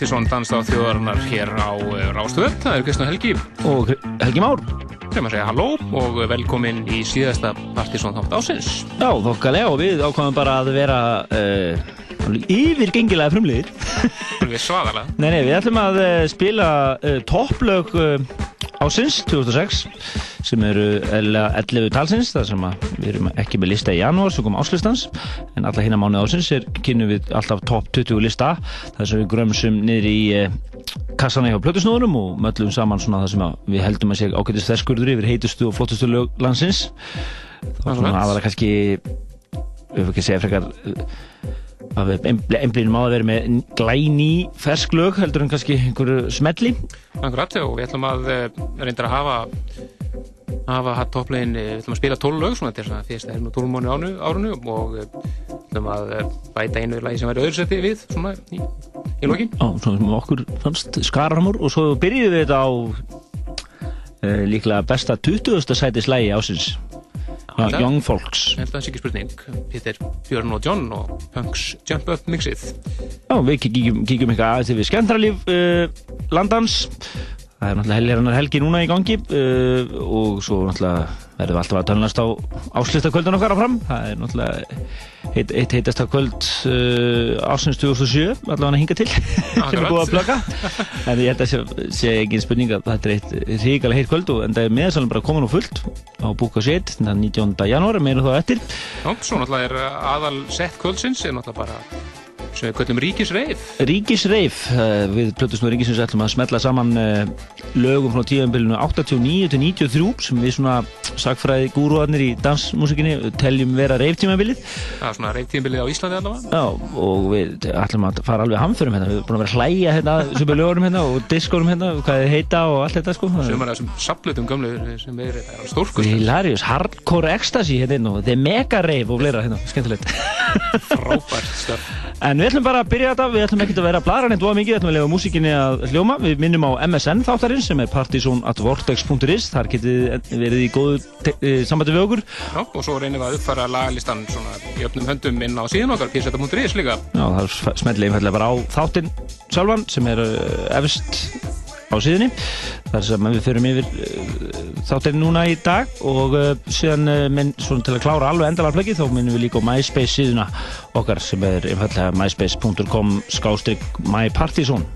í Partisón Danstáð þjóðarinnar hér á eh, Rástöð. Það er Kristján Helgi. Og Helgi Már. Þegar maður segja halló og velkomin í síðasta Partisón þátt ásins. Já, þokkalega og við ákvæmum bara að vera uh, yfirgengilega frumliðir. Við svaðala. Nei, nei, við ætlum að uh, spila uh, topplög ásins 2006 sem eru 11 talsins þar sem við erum ekki með lista í janúar sem kom áslustans en alla hérna mánuð ásins er kynnu við alltaf top 20 lista þar sem við grömsum niður í eh, kassana hjá plötusnóðurum og möllum saman svona það sem við heldum að sé ákveðist þesskurður yfir heitustu og flottustu lög landsins. Þá svona aðalega kannski við höfum ekki segja frekar að einblýnum á að vera með glæni fersklög heldur en kannski einhverju smelli. Akkurat og við ætlum að eh, reynda að hafa hafa hatt topplegin, eh, við ætlum að spila tólög svona til þess að fyrst er nú tólmónu ánu árunu og við eh, ætlum að bæta einu lagi sem væri öðru seti við svona í, í lokin. Já, svona sem okkur fannst skaramur og svo byrjuðum við þetta á uh, líklega besta 20. sætis lægi ásins Já, Young Folks. Ég held að það sé ekki spurning. Þetta er Björn og John og Punks Jump Up mixið. Já, við kíkjum, kíkjum eitthvað aðeins við skemmtralíf uh, landans Það er náttúrulega helgi núna í gangi uh, og svo náttúrulega verðum við alltaf að tölnast á áslistakvöldun okkar áfram. Það er náttúrulega eitt, eitt heitasta kvöld uh, ásins 2007, allavega að hinga til, sem er búið að plöka. En ég held að sé, sé ekki spurning að þetta er eitt ríkala heitt kvöld og en það er meðsalum bara komin og fullt á búka sétt, þannig að 19. janúar, meira þá eftir. Já, svo náttúrulega er aðal sett kvöldsins, er náttúrulega bara sem við kallum Ríkisreif. Ríkisreif, uh, við plötusnum Ríkisreif ætlum að smetla saman uh, lögum frá tíðanbylunu 89-93 sem við svona sagfræði gúruarnir í dansmusikinni teljum vera reiftímanbylið Það er svona reiftímanbylið á Íslandi allavega. Já, og við ætlum að fara alveg hamförum hérna, við erum búin að vera hlæja hérna sem er lögurum hérna og diskórum hérna hvað þið heita og allt þetta sko. Sem er þessum saplutum gamlu sem er stórkust Hilarious, hardcore ecstasy hérna og the mega reif og fleira hérna, skemmtilegt. Frábært stöf En við ætlum bara að byrja þetta, við ætlum ekki að vera blara neitt og mikið, við ætlum að lega músikinni að hljóma. Við minnum á MSN þáttarinn sem er partysón.vortex.is, þar getið verið í góðu eh, sambandi við okkur. Já, og svo reynum við að uppfara lagalistan svona í öfnum höndum inn á síðan okkar, pseta.is líka. Já, það smellir einfallega bara á þáttinn sjálfan sem er eh, efst á síðunni þar sem við förum yfir uh, þáttirinn núna í dag og uh, síðan uh, minn, svona til að klára alveg endalarflöki þá minnum við líka á MySpace síðuna okkar sem er einfallega myspace.com skástrygg mypartizón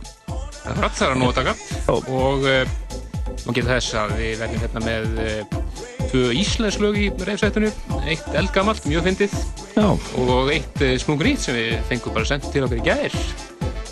Það er rætt þar að nótaka og maður getur þess að við verðum hérna með tvö íslenslög í reyfsættinu eitt eldgamalt, mjög fyndið. Og eitt smúgrít sem við fengum bara sendt til okkur í gæðir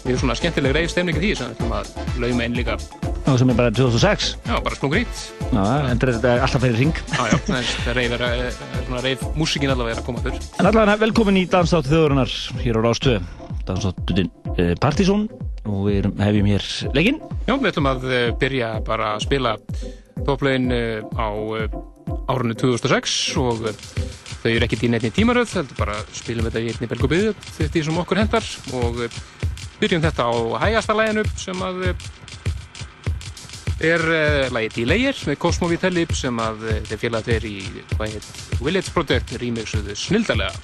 við erum svona skemmtileg reyf stemningi því sem við ætlum að lauma inn líka. Og sem er bara 2006 já, bara splungrít já, en þetta er alltaf fyrir ring já, já, það reyf er eh, svona reyf músikin allavega er að koma fyrr en allavega velkomin í Dansdáttu þjóðurinnar hér á Rástöð Dansdáttu eh, Partizón og við hefjum hér leggin já, við ætlum að eh, byrja bara að spila topplegin á árunni 2006 og þau eru ekkert í nefni tímaröð heldur bara spilum þetta í einni belgubíðu því sem okkur hendar og byrjum þetta á hægasta læginu sem að eh, er uh, lægið Delayers með Cosmo Vitellip sem að uh, þeir félag þeir í Village Project rýmixuðu snildalega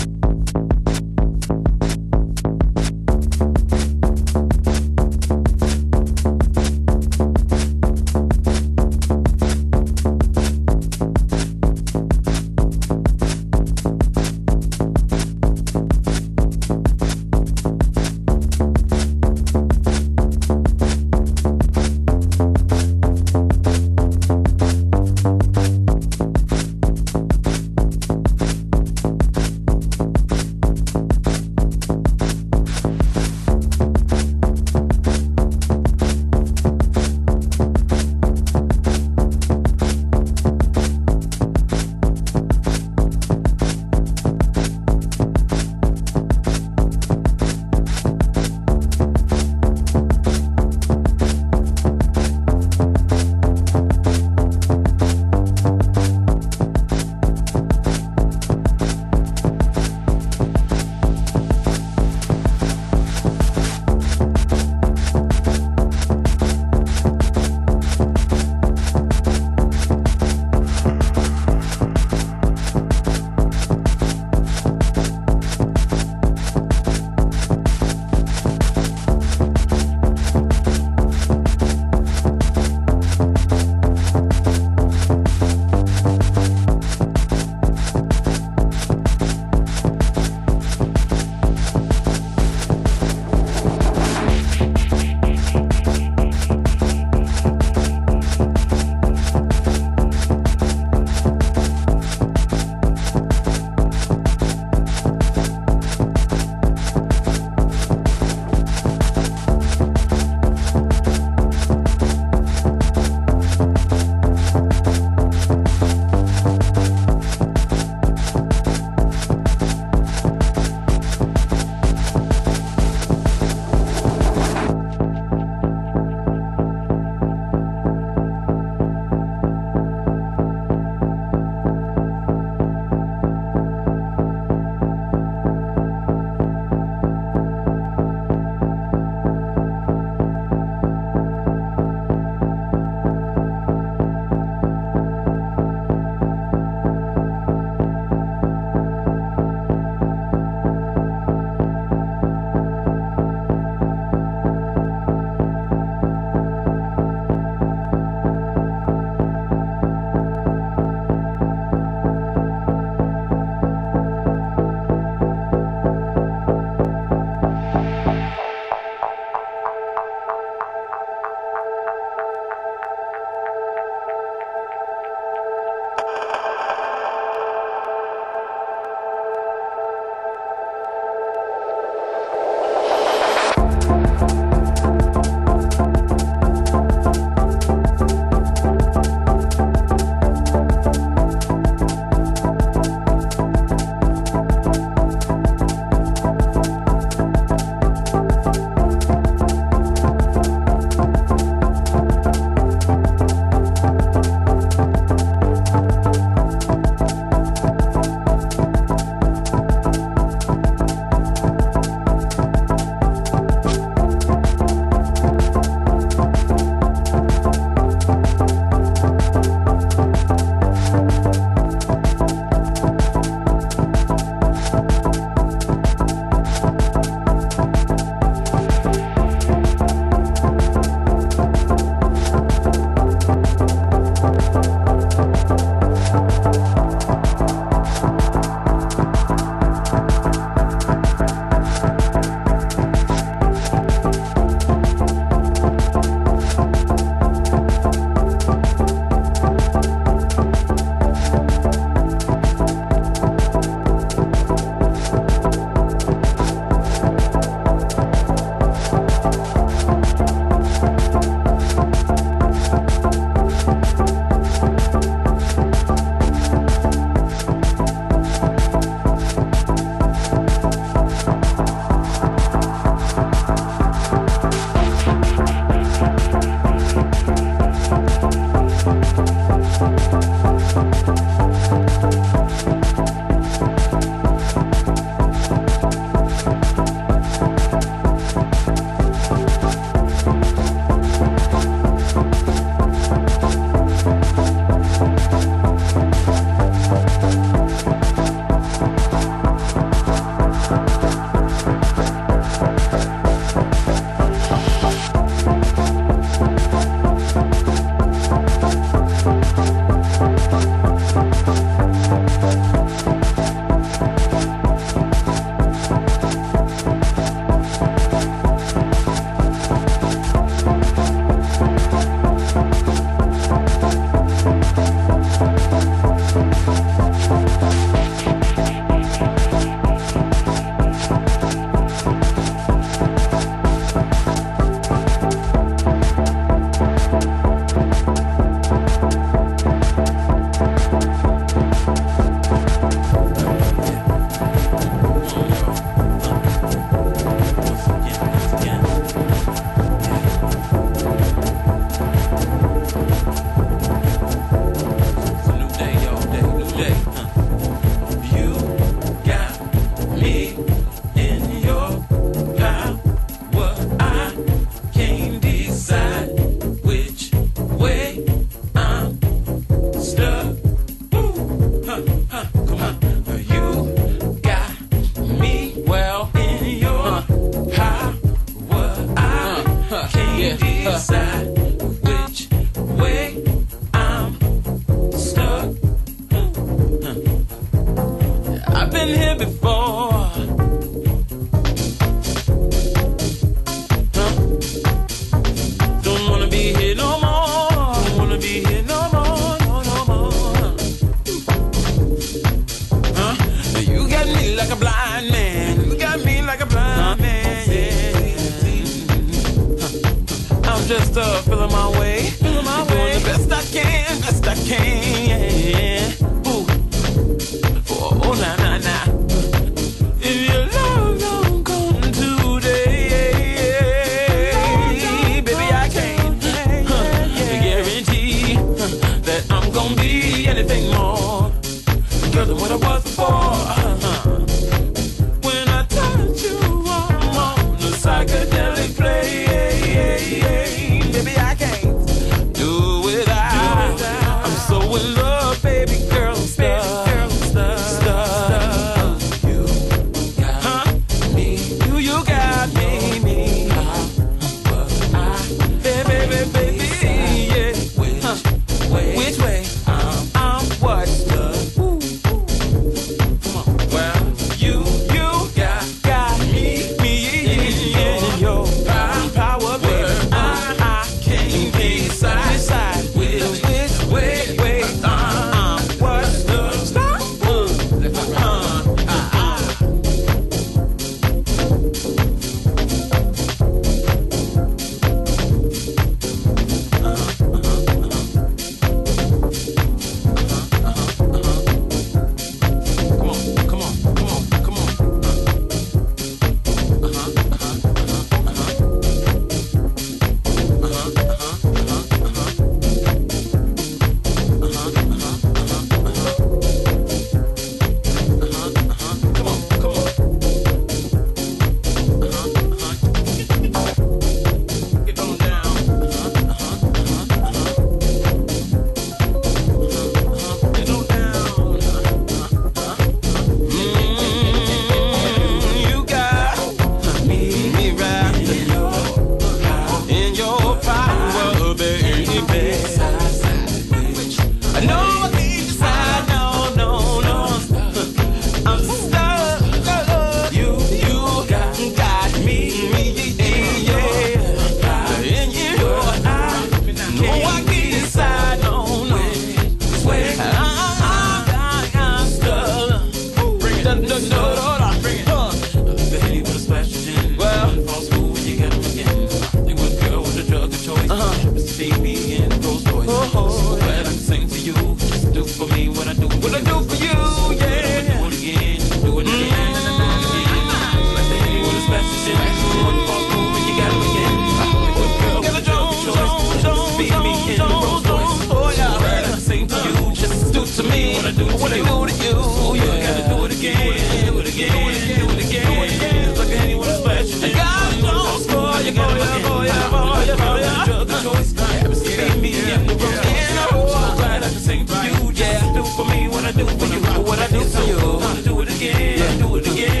what you do to you. You gotta do it again. Do it again. Do it again. Do it again. Like anyone special. You gotta go score. You gotta boy, You gotta boy. You gotta go. The choice. Happens to me. I'm the broken. I'm so glad I can sing for you. Yeah, do for me what I do for you. What I do for you. Gotta do it again. Do it again.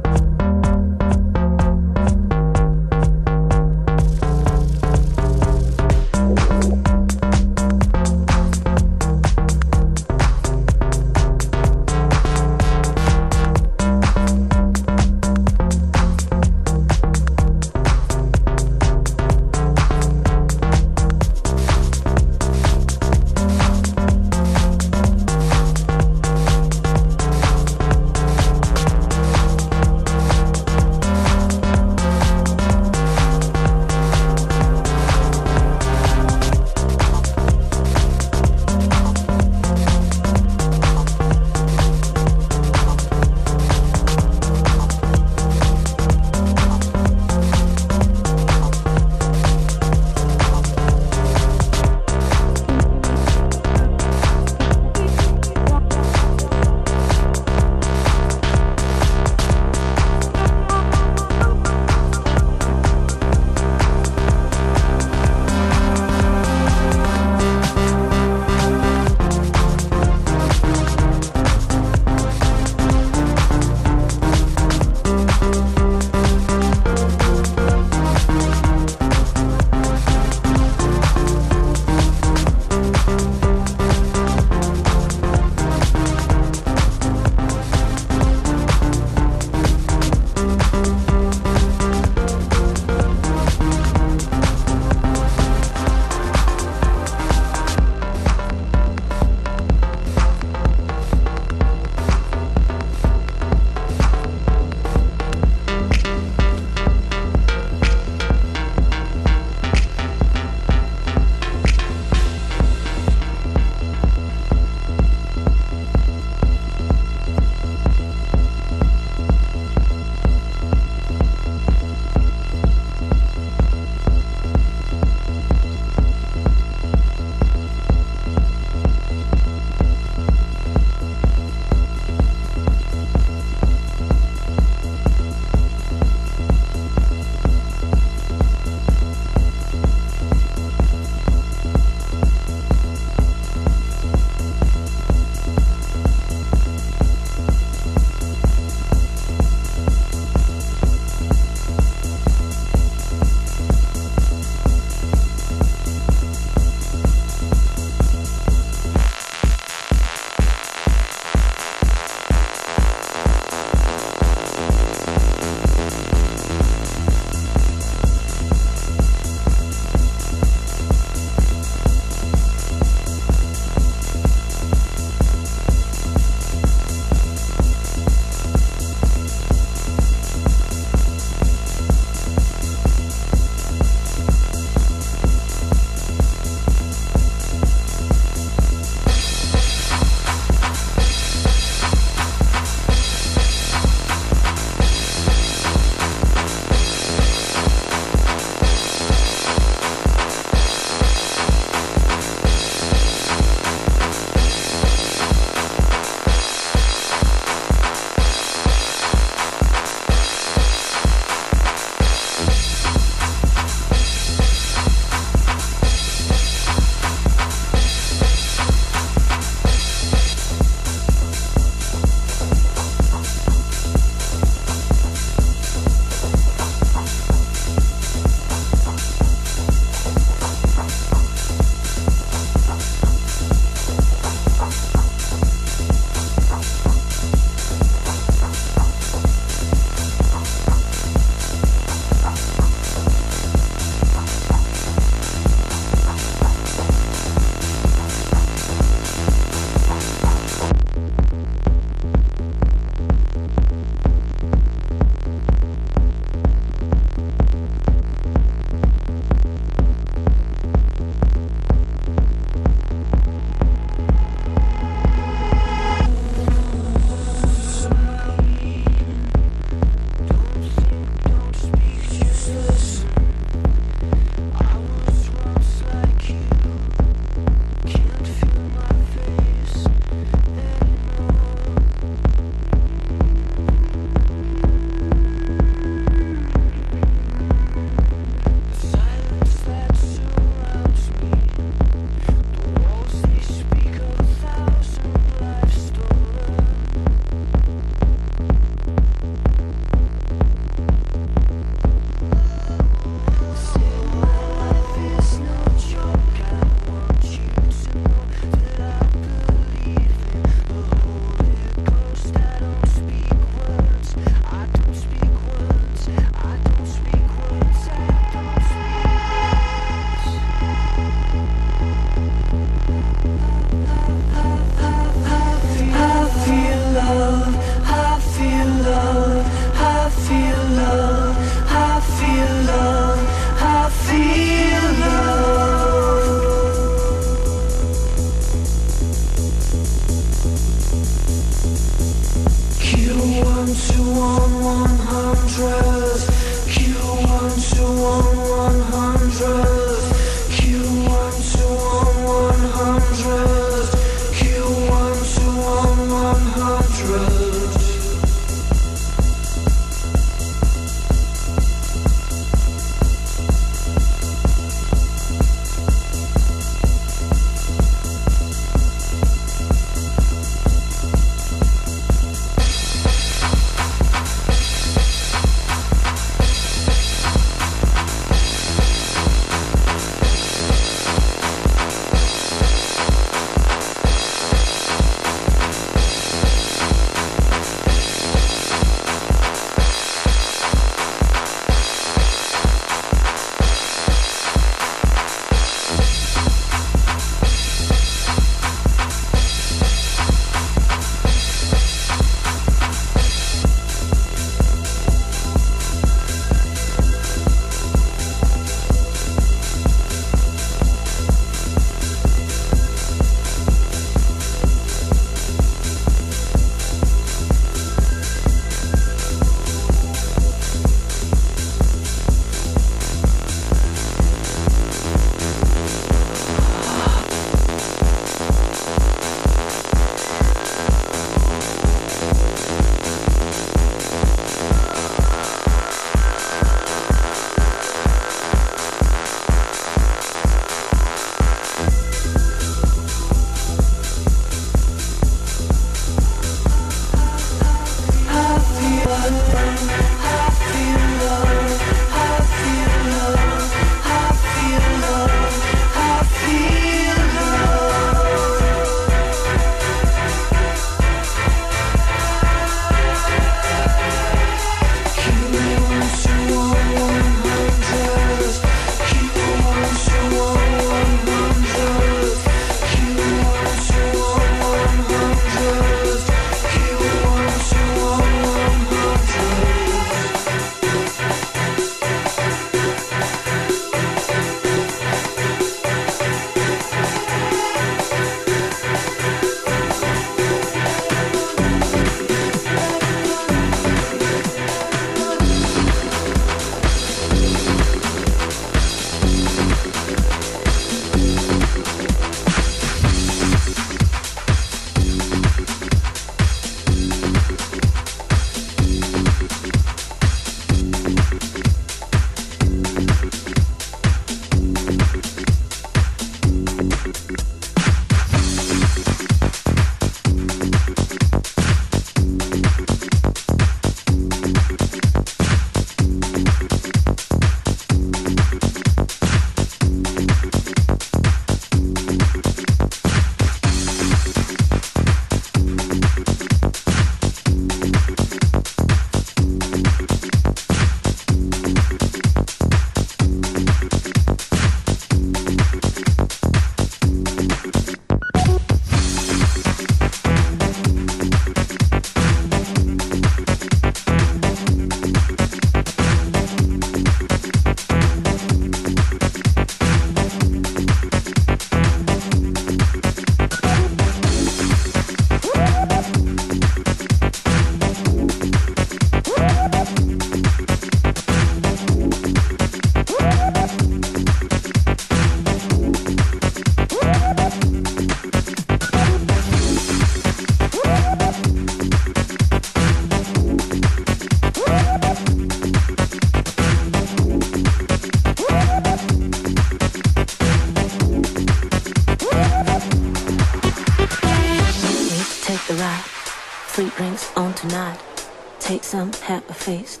Take some, have a face.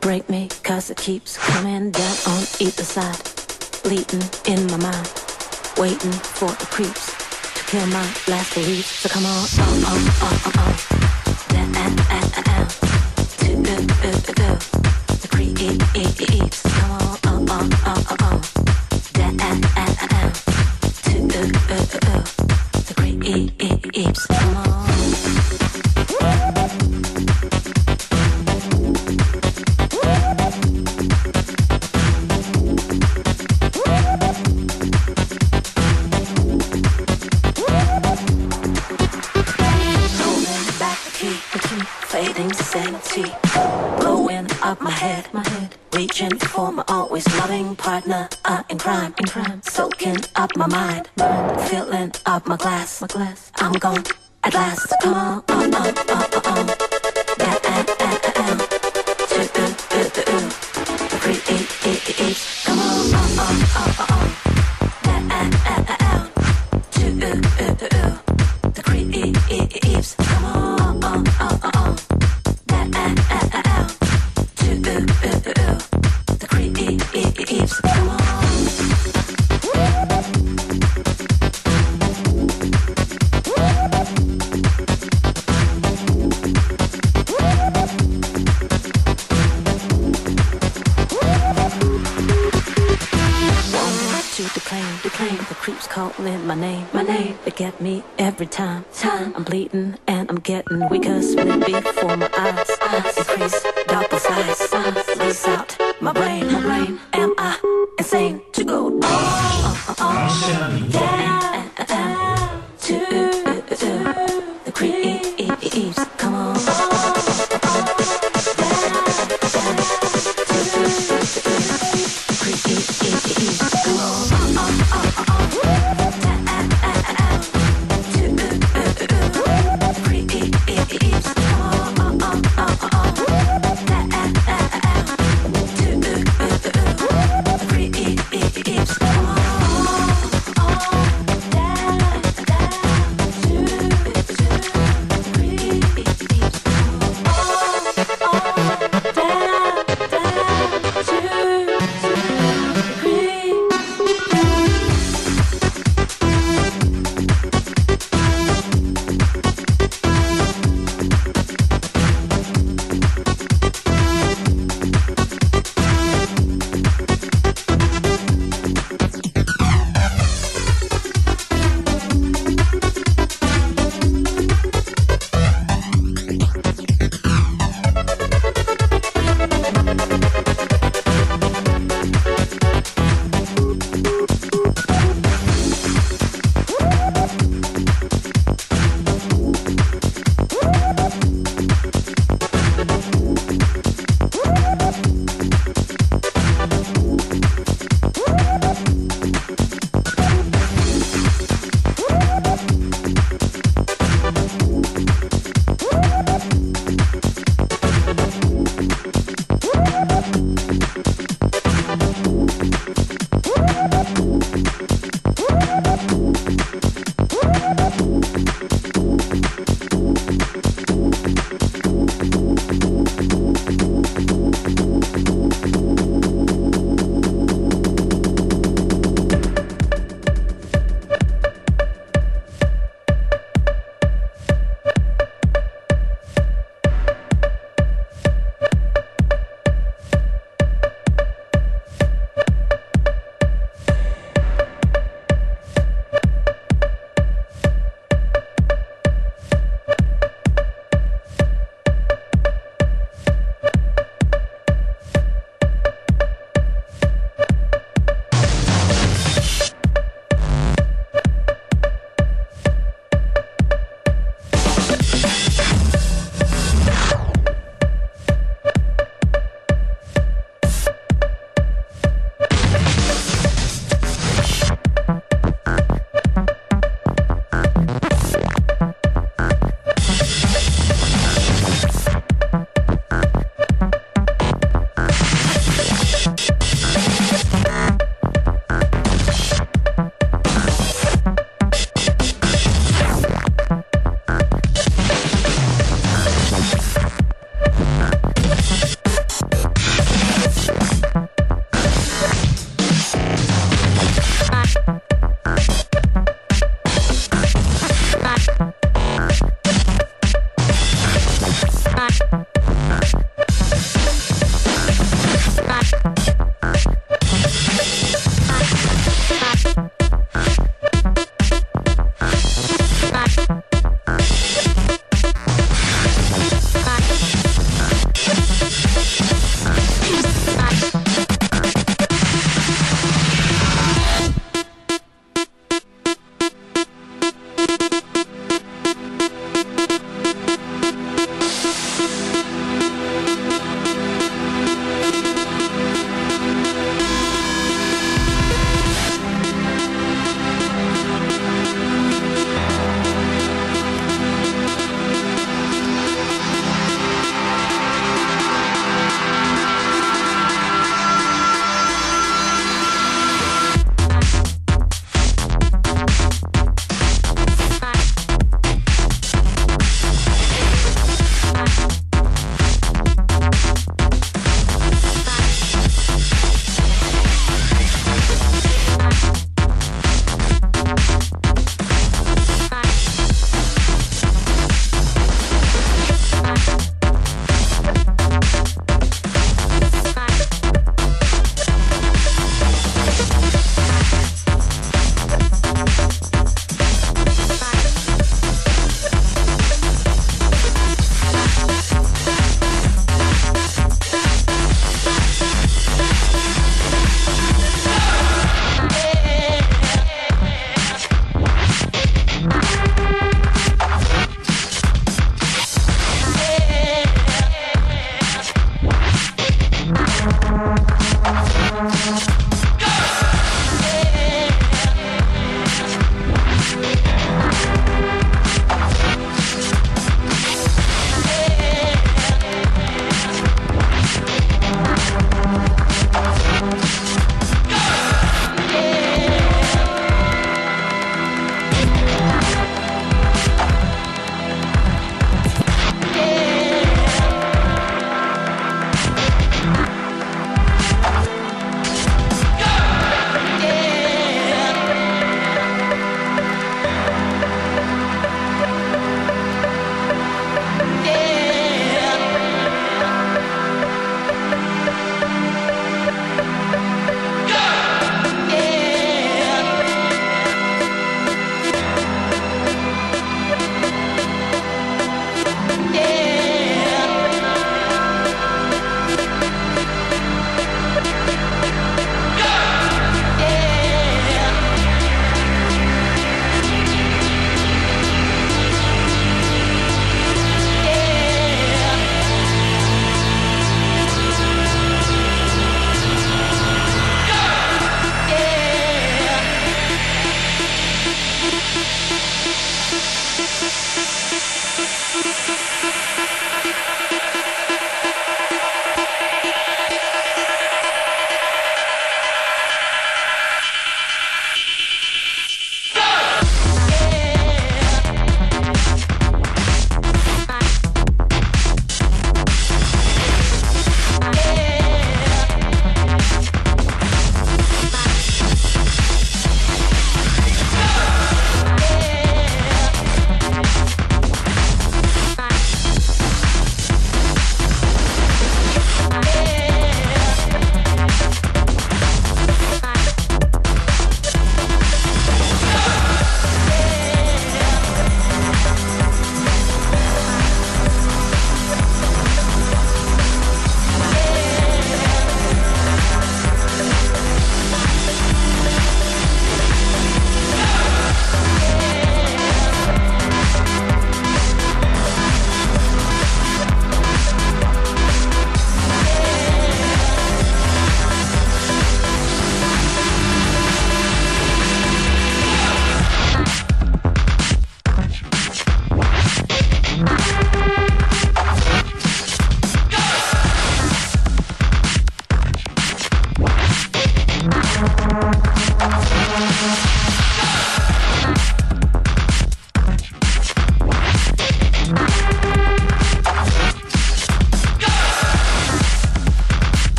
Break me, cause it keeps coming down on either side. Bleeding in my mind, waiting for the creeps to kill my last beliefs. So come on, on, on, on, on, on. To. Blowing up my head, my head. Reaching for my always loving partner uh, in crime, in crime. Soaking up my mind, filling up my glass, my glass. I'm gone at last. Come on, on, on, on, on, my name, my name. They get me every time, time. I'm bleeding and I'm getting weaker, split before my eyes, eyes. Increase, double size,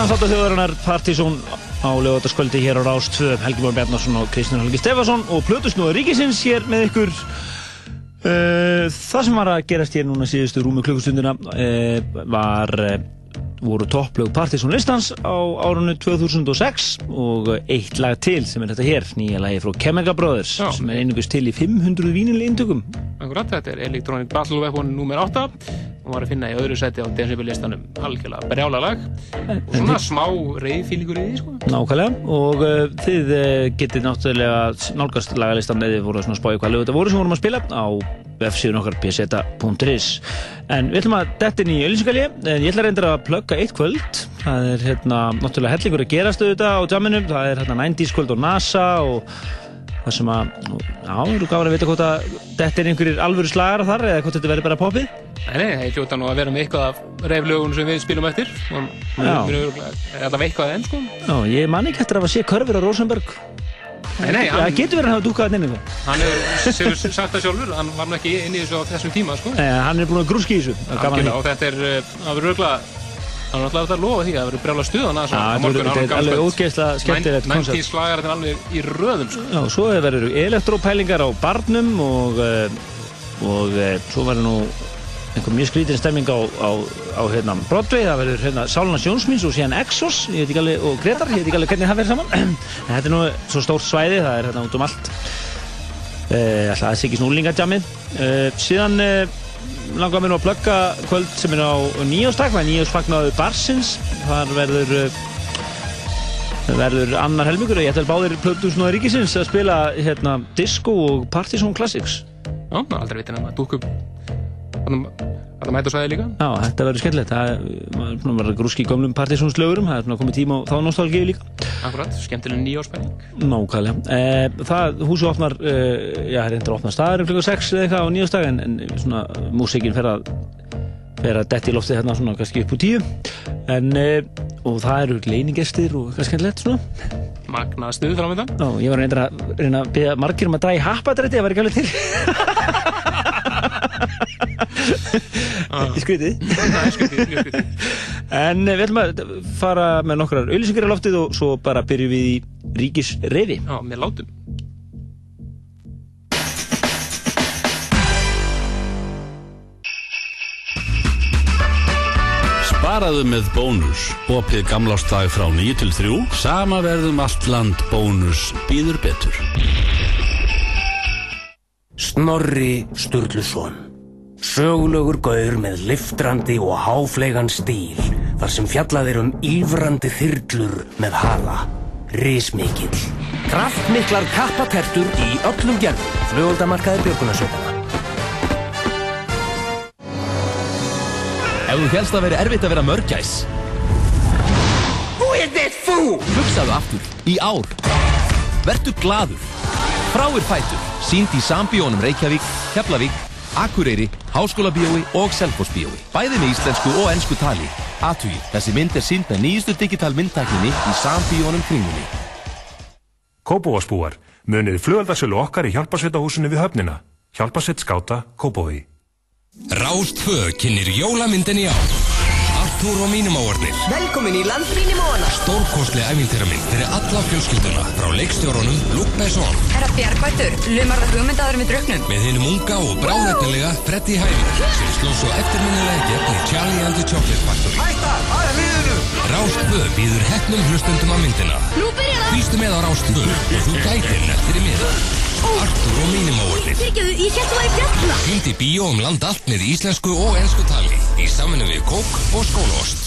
Dansláta þjóðarinnar Partizón á lögataskvöldi hér á Rás 2 Helgi Björn Bjarnarsson og Kristján Helgi Stefansson og Plutusnúður Ríkisins hér með ykkur uh, Það sem var að gerast hér núna síðustu rúmi klukkustundina uh, var uh, voru topplög Partizón listans á árunni 2006 og eitt lag til sem er þetta hér nýja lagi frá Chemical Brothers Já. sem er einungust til í 500 vínileg intökum Akkurat, þetta er Electronic Battle Weapon nr. 8 og var að finna í öðru seti á Decibel-listanum algjörlega brjála lag og svona smá reyðfílingur í því sko. Nákvæmlega. Og uh, þið uh, getið náttúrulega nálgast lagalistan eða þið voru að spája hvað lög þetta voru sem vorum að spila á websíðun okkar pseta.is en við ætlum að detta inn í öllisingalí en ég ætla reyndar að plugga eitt kvöld. Það er hérna náttúrulega hellingur að gerast auðvitað á jamminu, það er hérna 90s kvöld á NASA og það sem að já, þú gafin að vita hvort að detta inn einhverjir alvöru slagar þar eða hvort þetta verður bara poppið Nei, það er hljóta nú að vera með eitthvað af reyflögun sem við spilum eftir. Við erum þetta eitthvað enn sko Já, ég man ekki eftir að sé körfur á Rosenberg. Nei, nei, Það getur verið að hafa dúkað inn eitthvað hann hefur sagt það sjálfur hann var nú ekki inn í þessu á þessum tíma sko. Nei, hann er búin að grúski í þessu Það er gaman að því. Algjörlega, og þetta er, uh, það verður örgulega hann er alltaf að lofa því að það verður brjála stuðan að Já, þetta verður- er alveg ógeðslega skemmtilegt koncept. 90s slagar þetta alveg í röðum. Já, svo verður elektrópælingar á barnum og, eh, og eh, svo verður nú einhver mjög skrítin stemming á, á, á hérna, Broadway, það verður hérna, Sáluna Sjónsmins og síðan Exos. Veit alveg, og Gretar, ég veit ekki alveg hvernig það verður saman. Þetta er nú svo stórt svæði, það er hérna út um allt. Uh, alltaf aðeins ekki snúlingadjamið uh, síðan uh, langar mér nú að plugga kvöld sem er á nýjóstak, það er nýjósfagnaðu Barsins þar verður verður annar helmingur. Og ég ætla báðir Plötus Nóða Ríkisins að spila hérna disco og Partizón Classics. Já, aldrei vitin að maður dúk upp Þetta mæta svæði líka? Já, þetta verður skemmtilegt. Það að grúski í gömlum Partizóns lögurum það er komið tíma á þá nostálgíu líka. Akkurat, skemmtileg nýjáspæling Nákvæmlega. E, Það, húsi opnar e, já, það er endur að opna staður um klukka 6 eða eitthvað á nýjastag en, en svona músikinn fer að fer að detti í loftið hérna svona kannski upp úr tíu. En e, og það eru leiningestir og eitthvað skemmtilegt svona. Magna stuð framöndan Já, ég var reyndar að reyna að byrja margir um að í happadrætti, það var ekki alveg til. Skutið, mjög skutið En eh, við ætlum að fara með nokkrar auðlýsingar í loftið og svo bara byrjum við í ríkis reyfi. Já, með látum Sparaðu með bónus. Opið gamlástag frá 9 til 3. Sama verðum allt land bónus býður betur. Snorri Sturluson Sögulegur gaur með liftrandi og háflegan stíl þar sem fjallað er um ífrandi þyrlur með hala. Rísmikill Kraftmiklar kappatertur í öllum gerðum. Flugoldamarkaði björgunarsveitana Ef þú helst að veri erfitt að vera mörgæs. Who is this fool? Hugsaðu aftur, í ár. Vertu gladur Fráir fætur, sínd í Sambíónum Reykjavík, Keflavík, Akureyri Háskólabíói og Selfossbíói Bæði með íslensku og ennsku tali Athugi, þessi mynd er sínd með nýjustu digital myndtækninni í Sambíónum kringunni Kópavásbúar, munið flugöldarsölu okkar í hjálparsveitahúsinu við höfnina. Hjálparsveit skáta, Kópavogi. Rástfö kynir jólamyndin í Artúr og mínum áornir Velkomin í landrýnimóana. Stórkostlega æfintýramynd fyrir alla fjölskylduna frá leikstjórunum Luke Besson Herra Bjargvættur, lumar það hugmyndaður með druknum. með hinn unga og bráðefnilega Freddy Hæling sem sló svo eftirminnilega gegn í Charlie and the Chocolate Factory Hætta, aðeins Rástfö býður hefnum hlustundum að myndina Nú byrjar það. Fýstu með á Rástfö og þú gætir nettir í miða Artúr og mínum áornir Fyrirgeðu, ég hérst þú væri fjalla. Hindi bíó um land allt með íslensku og ennsku tali í saminu við kók og skólaost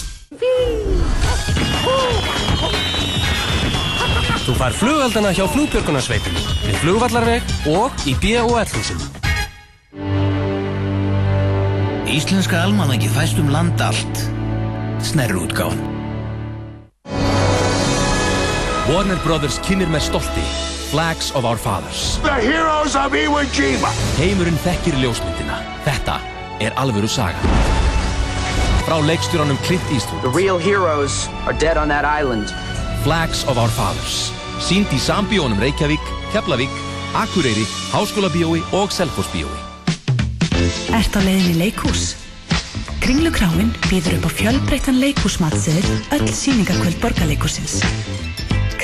Þú far flugaldana hjá flugbjörgunarsveitinni við flugvallarveg og í B.O.L. húsinu Íslenska almanaki fæst um land allt. Snerrútgáfan. Warner Brothers kynir með stolti Flags of Our Fathers The heroes of Iwo Jima. Heimurinn þekkir ljósmyndina Þetta er alvöru saga Frá leikstjóranum Clint Eastwood The real heroes are dead on that island. Flags of Our Fathers Sýnd í Sambíónum Reykjavík, Keflavík, Akureyri, Háskólabíói og Selfossbíói Ert á leiðinni í leikhús? Kringlukráin býður upp á fjölbreyttan leikúsmatseðil öll síningarkvöld borgarleikursins.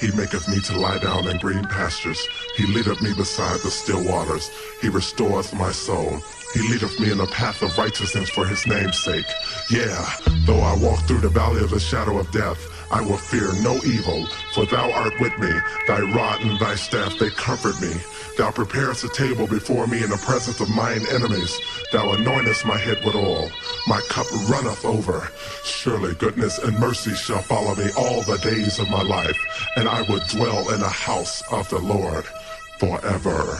He maketh me to lie down in green pastures. He leadeth me beside the still waters. He restoreth my soul. He leadeth me in the path of righteousness for his name's sake. Yeah, though I walk through the valley of the shadow of death, I will fear no evil, for thou art with me. Thy rod and thy staff, they comfort me. Thou preparest a table before me in the presence of mine enemies. Thou anointest my head with oil. My cup runneth over. Surely goodness and mercy shall follow me all the days of my life, and I will dwell in the house of the Lord forever.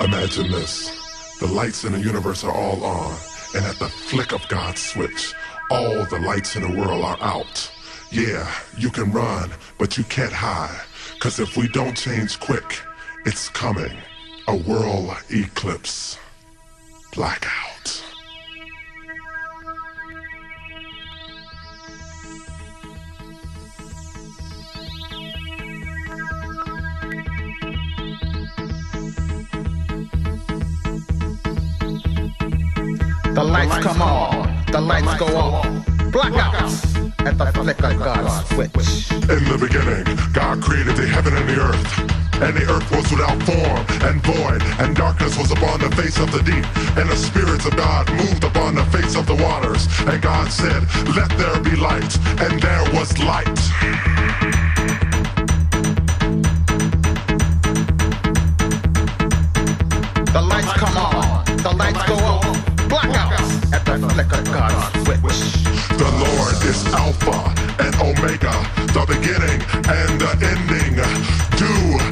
Imagine this. The lights in the universe are all on, and at the flick of God's switch, all the lights in the world are out. Yeah, you can run, but you can't hide. Cause if we don't change quick, it's coming. A world eclipse. Blackout. The lights come on, the lights go off. Blackouts at the flick of God's switch. In the beginning, God created the heaven and the earth. And the earth was without form and void, and darkness was upon the face of the deep. And the spirits of God moved upon the face of the waters. And God said, Let there be light. And there was light. The lights come on, the lights go off. Blackouts at the flick of God's switch. The Lord is Alpha and Omega, the beginning and the ending. Do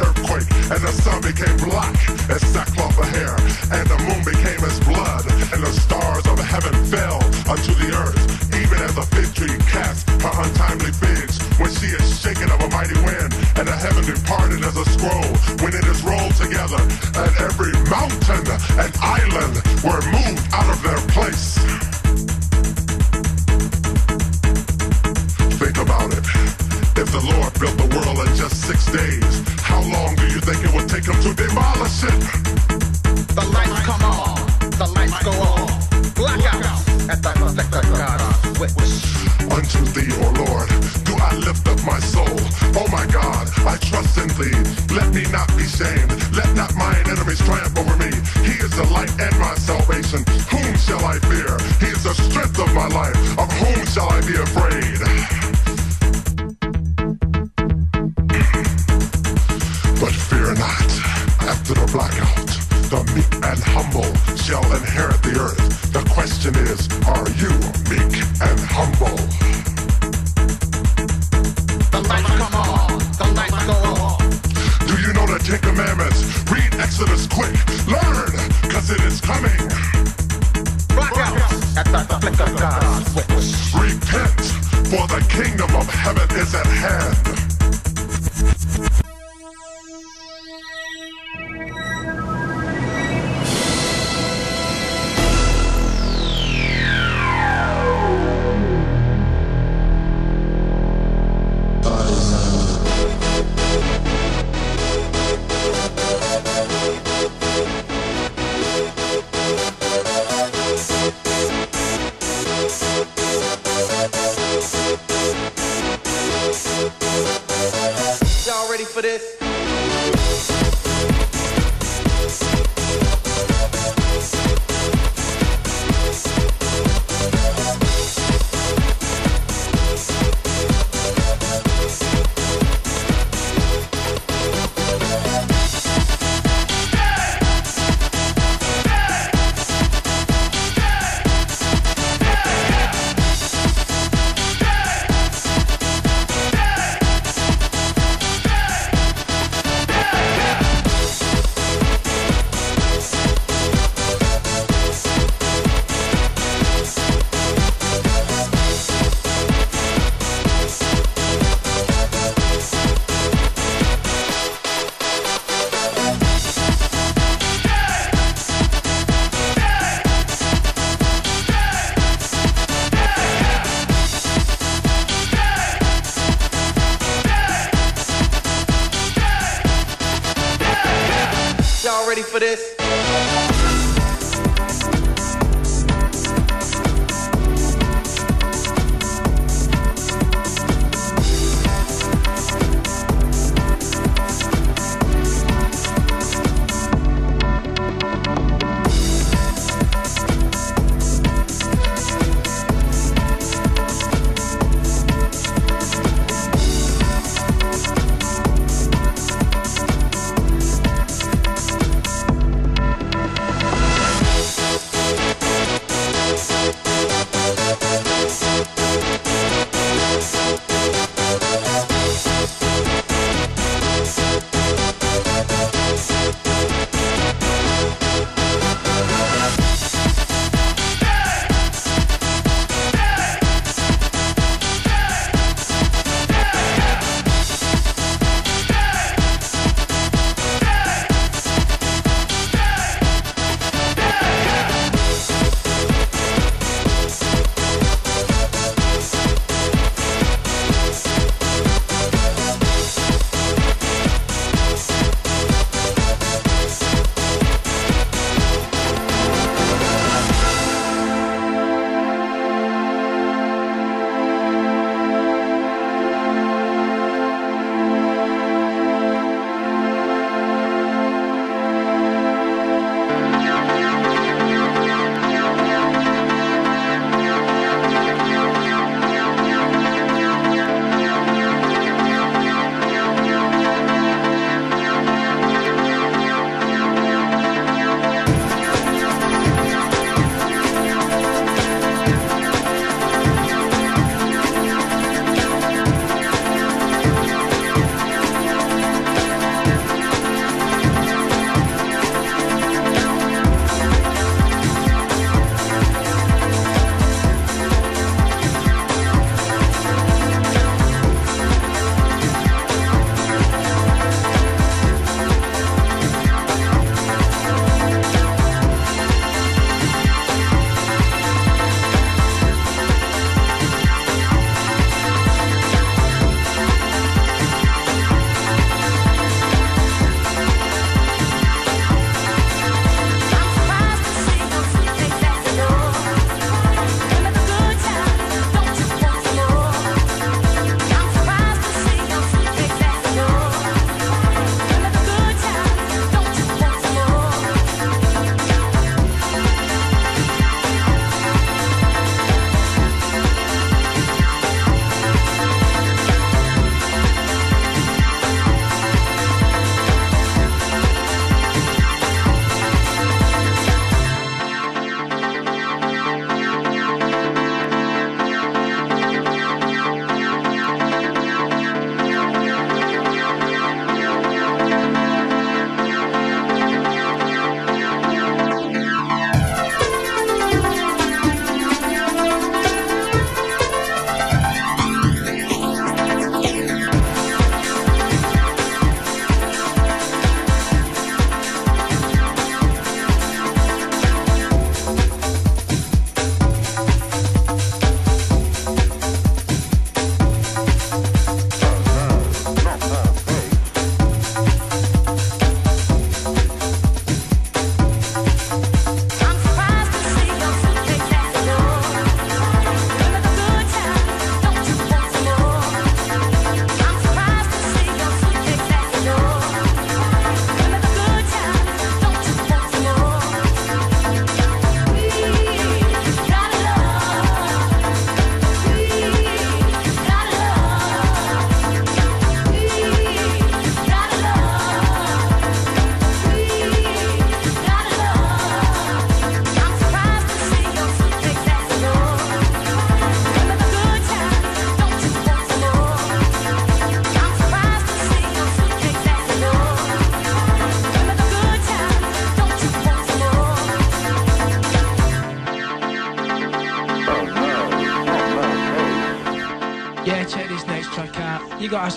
and the sun became black as sackcloth of hair, and the moon became as blood, and the stars of heaven fell unto the earth, even as a fig tree casts her untimely figs. When she is shaken of a mighty wind, and the heaven departed as a scroll. When it is rolled together, and every mountain and island were moved out of their place. Think about it. If the Lord built the world in just six days, to demolish it? The lights come on, the lights go off. Blackouts at the of God's switch. Unto thee, O Lord, do I lift up my soul. Oh my God, I trust in thee. Let me not be shamed. Let not mine enemies triumph over me. He is the light and my salvation. Whom shall I fear? He is the strength of my life. Of whom shall I be afraid?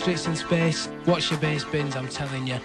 Asterix in space. Watch your bass bins, I'm telling you.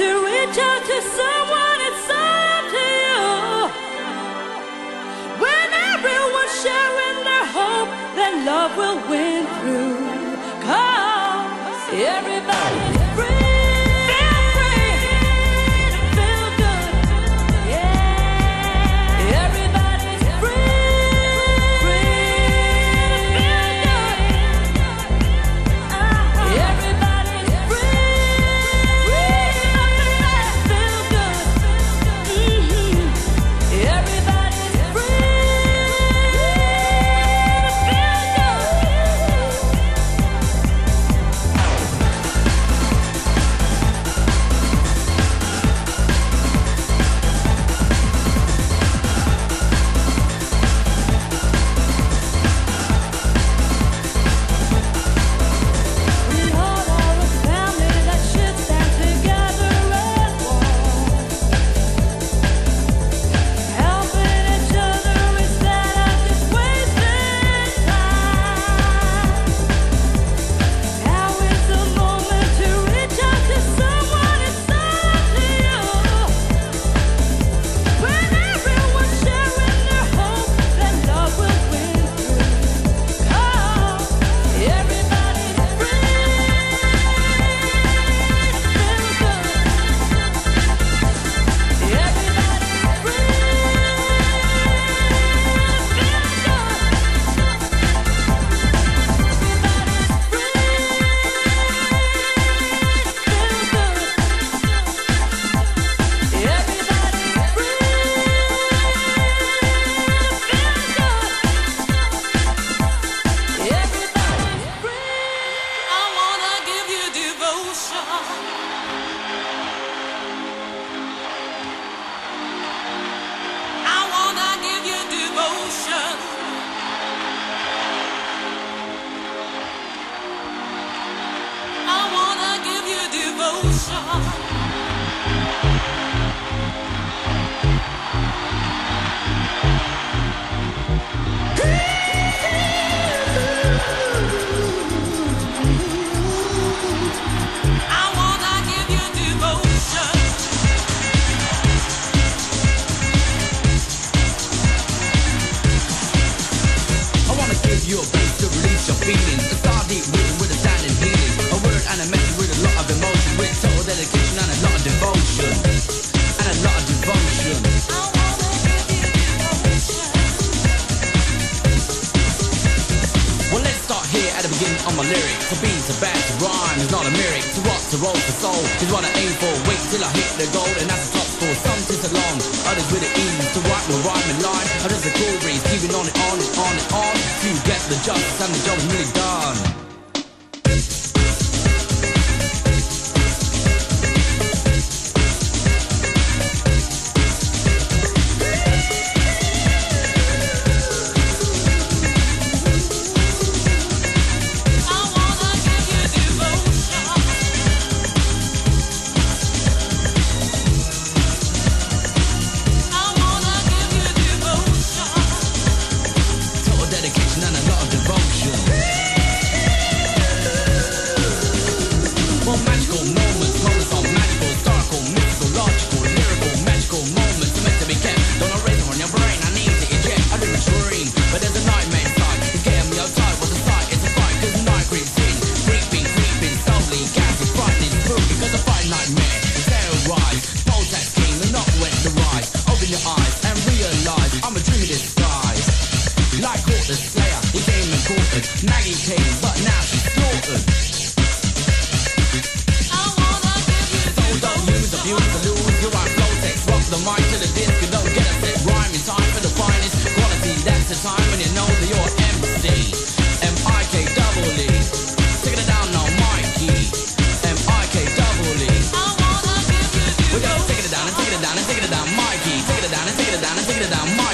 to reach out to someone inside to you. When everyone's sharing their hope, then love will win.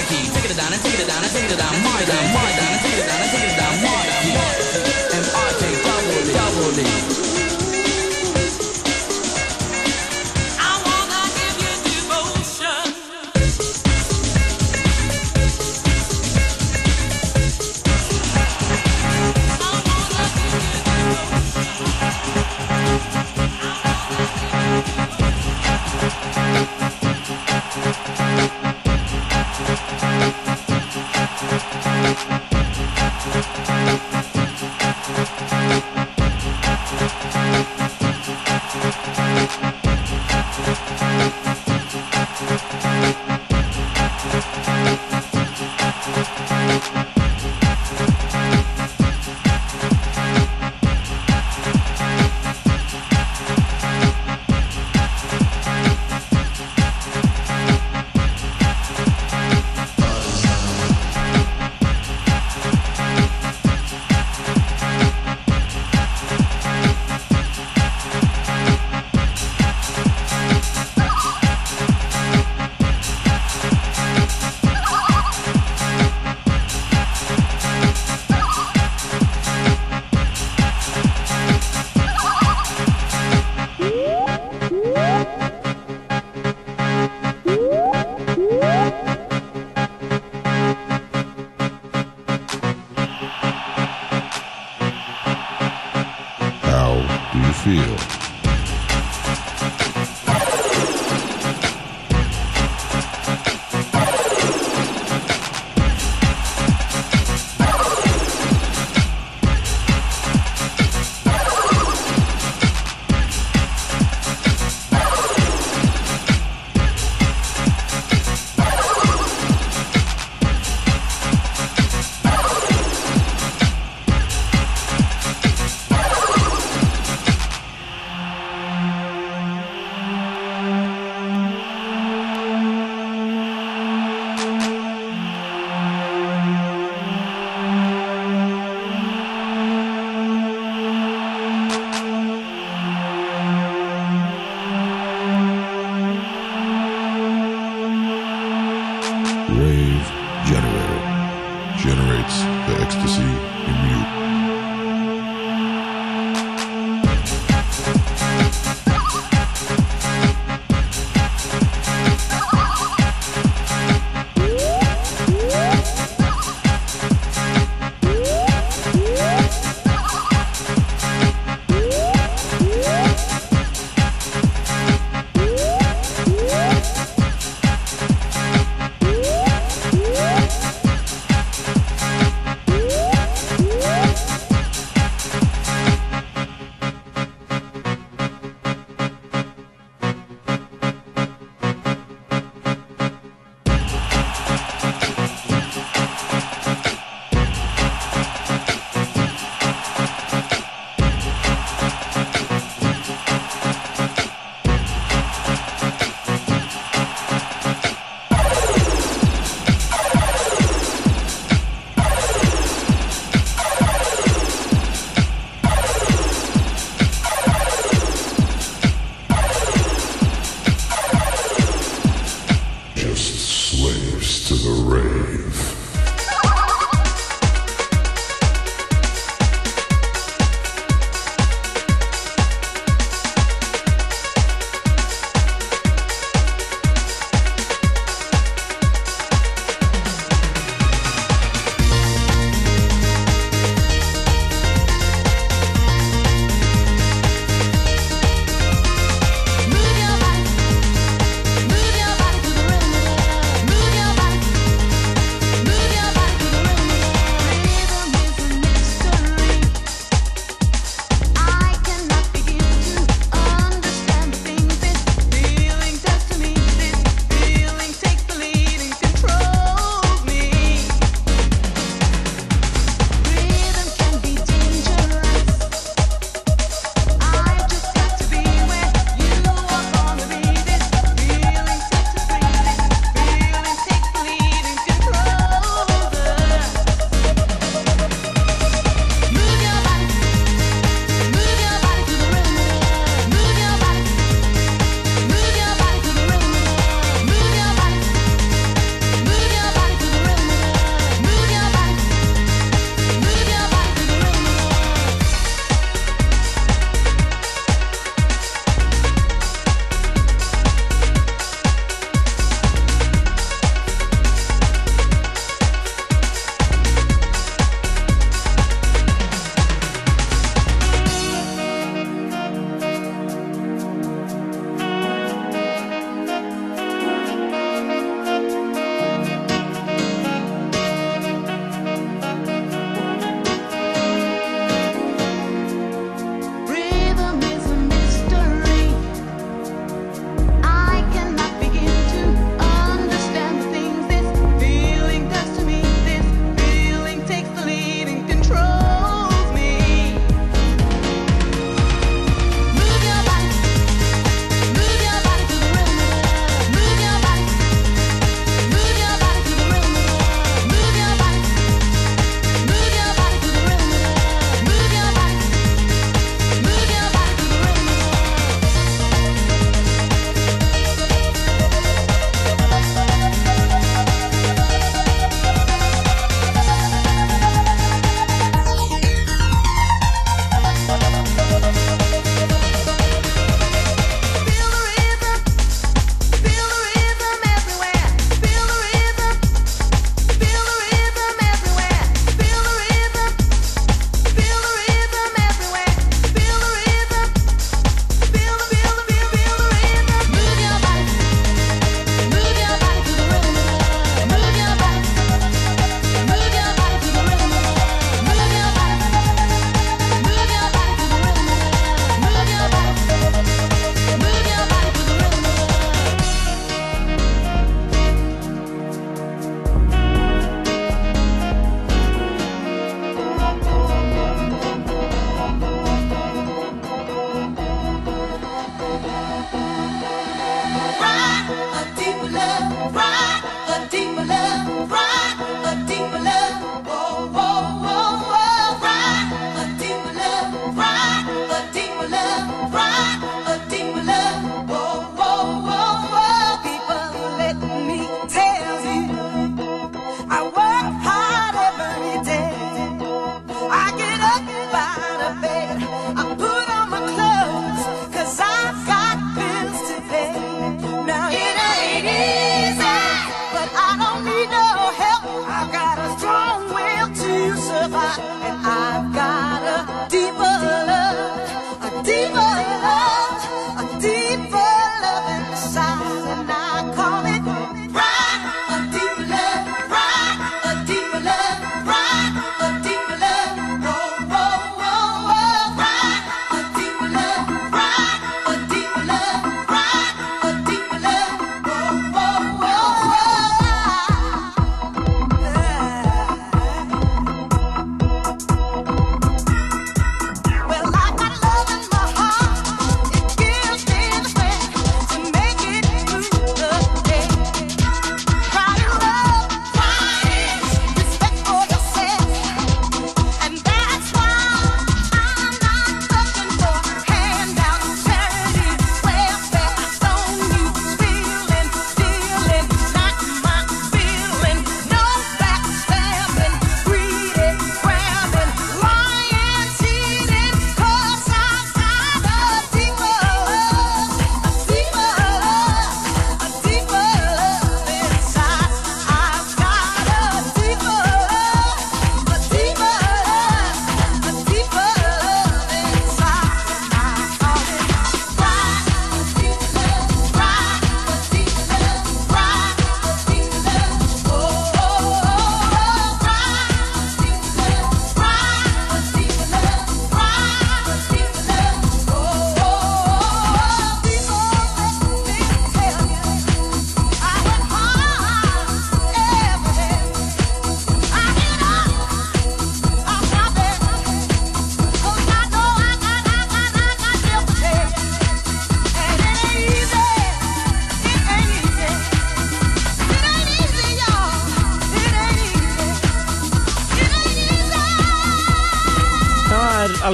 Take it down and take it down and take it down.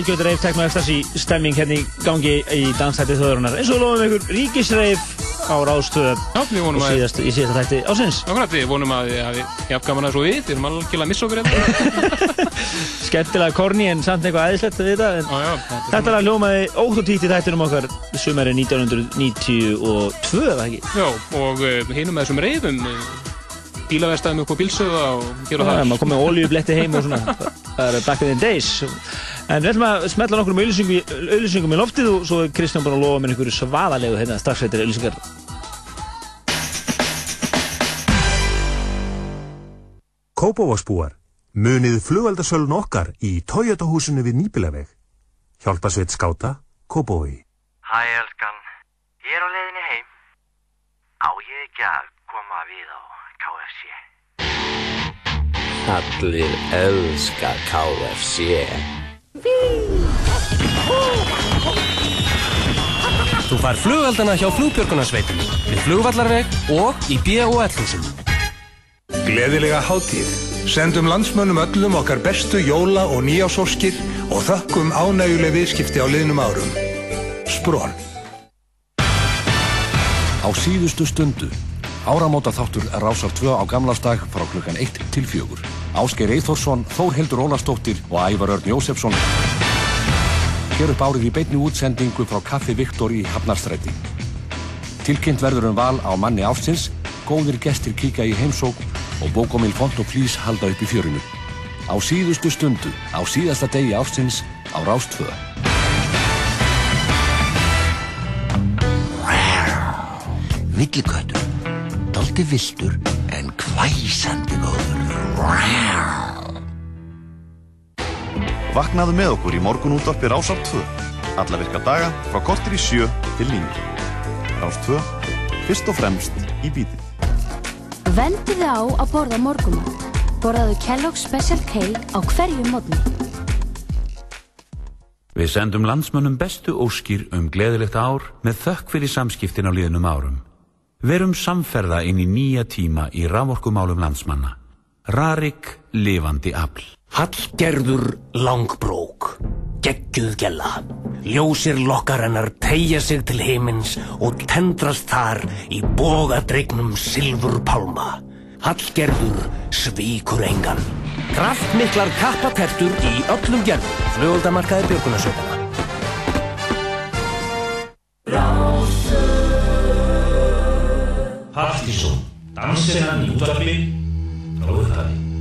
Algjörð reif tekno ecstasy stemming hérna í gangi í dansþætti þjóðurinnar eins og við lofum ykkur ríkisreif á ráðstöðu við að- í síðasta þætti ásins Akkurat, við vonum að hafi jafn gaman að svo við, við erum algjörlega að missa okkur hérna. skemmtilega korni en samt eitthvað æðislegt að þetta en já, þetta lag hljómaði ótt og títt í þættinum okkar sumari 1992 eða ekki? Já, og uh, hinum með þessum reyðum, uh, bílaverstaðum upp á bílsöða og hér og Já, það. maður kom með oljubletti heim og svona. Það back in the days en við ætlum að smetla nokkur um auðlýsingum í loftið og svo er Kristján búinn að lofa mér einhverju svaðalegu hérna strax eftir auðlýsingar Kópavóksbúar, munið flugveldasölun okkar í Toyota húsinu við Nýbilaveg. Hjálpasveit skáta, Kópavogi. Hæ, elskan. Ég er á leiðinni heim. Á ég ekki að koma við á KFC? Allir elska KFC. Þú fær flugveldana hjá flugbjörgunarsveitinni við flugvallarveg og í B.O.L. húsinu. Gleðilega hátíð. Sendum landsmönnum öllum okkar bestu jóla- og nýjásóskir og þökkum ánæguleg viðskipti á liðnum árum. Sprón. Á síðustu stundu. Áramóta þáttur Rásar 2 á gamlastag frá klukkan 1 til 4. Ásgeir Eithórsson, Þórhildur Ólastóttir og Ævar Örn Jósefsson. Hér upp árið í beinni útsendingu frá Kaffi Viktor í Hafnarstræti. Tilkynnt verður um val á manni ástins, góðir gestir kíka í heimsók og bókomil font og flýs halda upp í fjörinu. Á síðustu stundu, á síðasta degi ástins, á Rás 2. Villiköttur. Daldi viltur en hvæsandi góður. Vaknaðu með okkur í morgun útvarpi Rásar 2. Alla virka daga frá kortir í sjö til nýju. Rás 2. Fyrst og fremst í bítið. Vendi þið á að borða morgumat. Borðaðu Kellogg's Special K á hverju mótni. Við sendum landsmönnum bestu óskir um gleðilegt ár með þökk fyrir samskiptin á liðnum árum. Verum samferða inn í nýja tíma í rávorkumálum landsmanna. Rarik lifandi afl. Hallgerður langbrók, geggjuð gella. Ljósir lokkar hennar tegja sig til heimins og tendrast þar í bogadregnum silfurpálma. Hallgerður svíkur engan. Kraftmiklar kappatertur í öllum gerðum. Flugöldamarkaði björgunarsöfuna. Partíson, dansinnan í útvarpi. Frá upphafi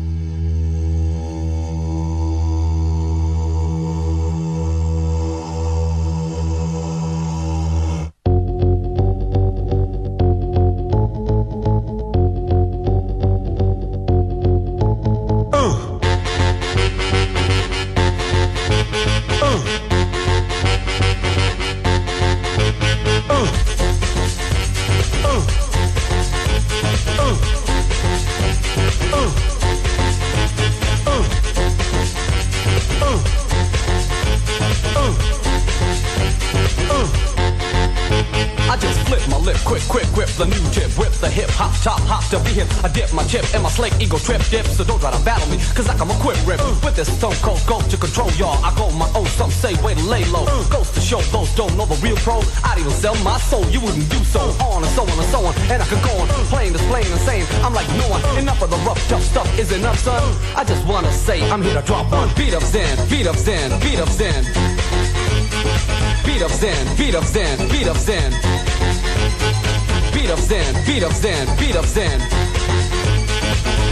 sell my soul, you wouldn't do so. On and so on and so on, and I could go on, plain as plain and saying, I'm like no one, enough of the rough, tough stuff is enough, son. I just wanna say, I'm here to drop one beat of Zen, beat of Zen, beat of Zen. Beat of Zen, beat of Zen, beat of Zen. Beat of Zen, beat of Zen, beat of Zen.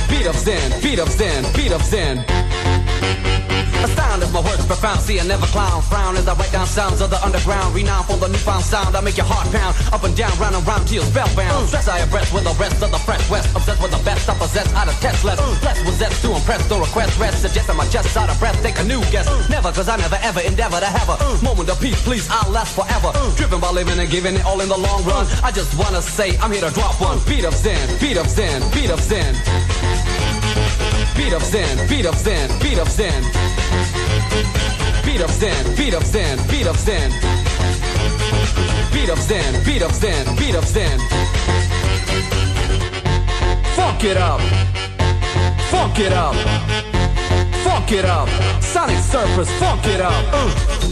Beat of Zen, beat of Zen, beat of Zen. Astound as my words profound, see I never clown. Frown as I write down sounds of the underground. Renowned for the newfound sound, I make your heart pound. Up and down, round and round till you're spellbound. Stress I abreast with the rest of the fresh west. Obsessed with the best I possess, out of test less. Blessed with zest to impress, the request rest Suggest that my chest out of breath, take a new guess. Never, cause I never ever endeavor to have a Moment of peace, please, I'll last forever. Driven by living and giving it all in the long run. I just wanna say, I'm here to drop one. Beat of Zen, beat of Zen, beat of Zen Beat of Zen, beat of Zen, beat of Zen Beat of Zen, beat of Zen, beat of Zen Beat of Zen, beat of Zen, beat of Zen Funk it up Funk it up Funk it up. Sonic Surfers, funk it up. Uh.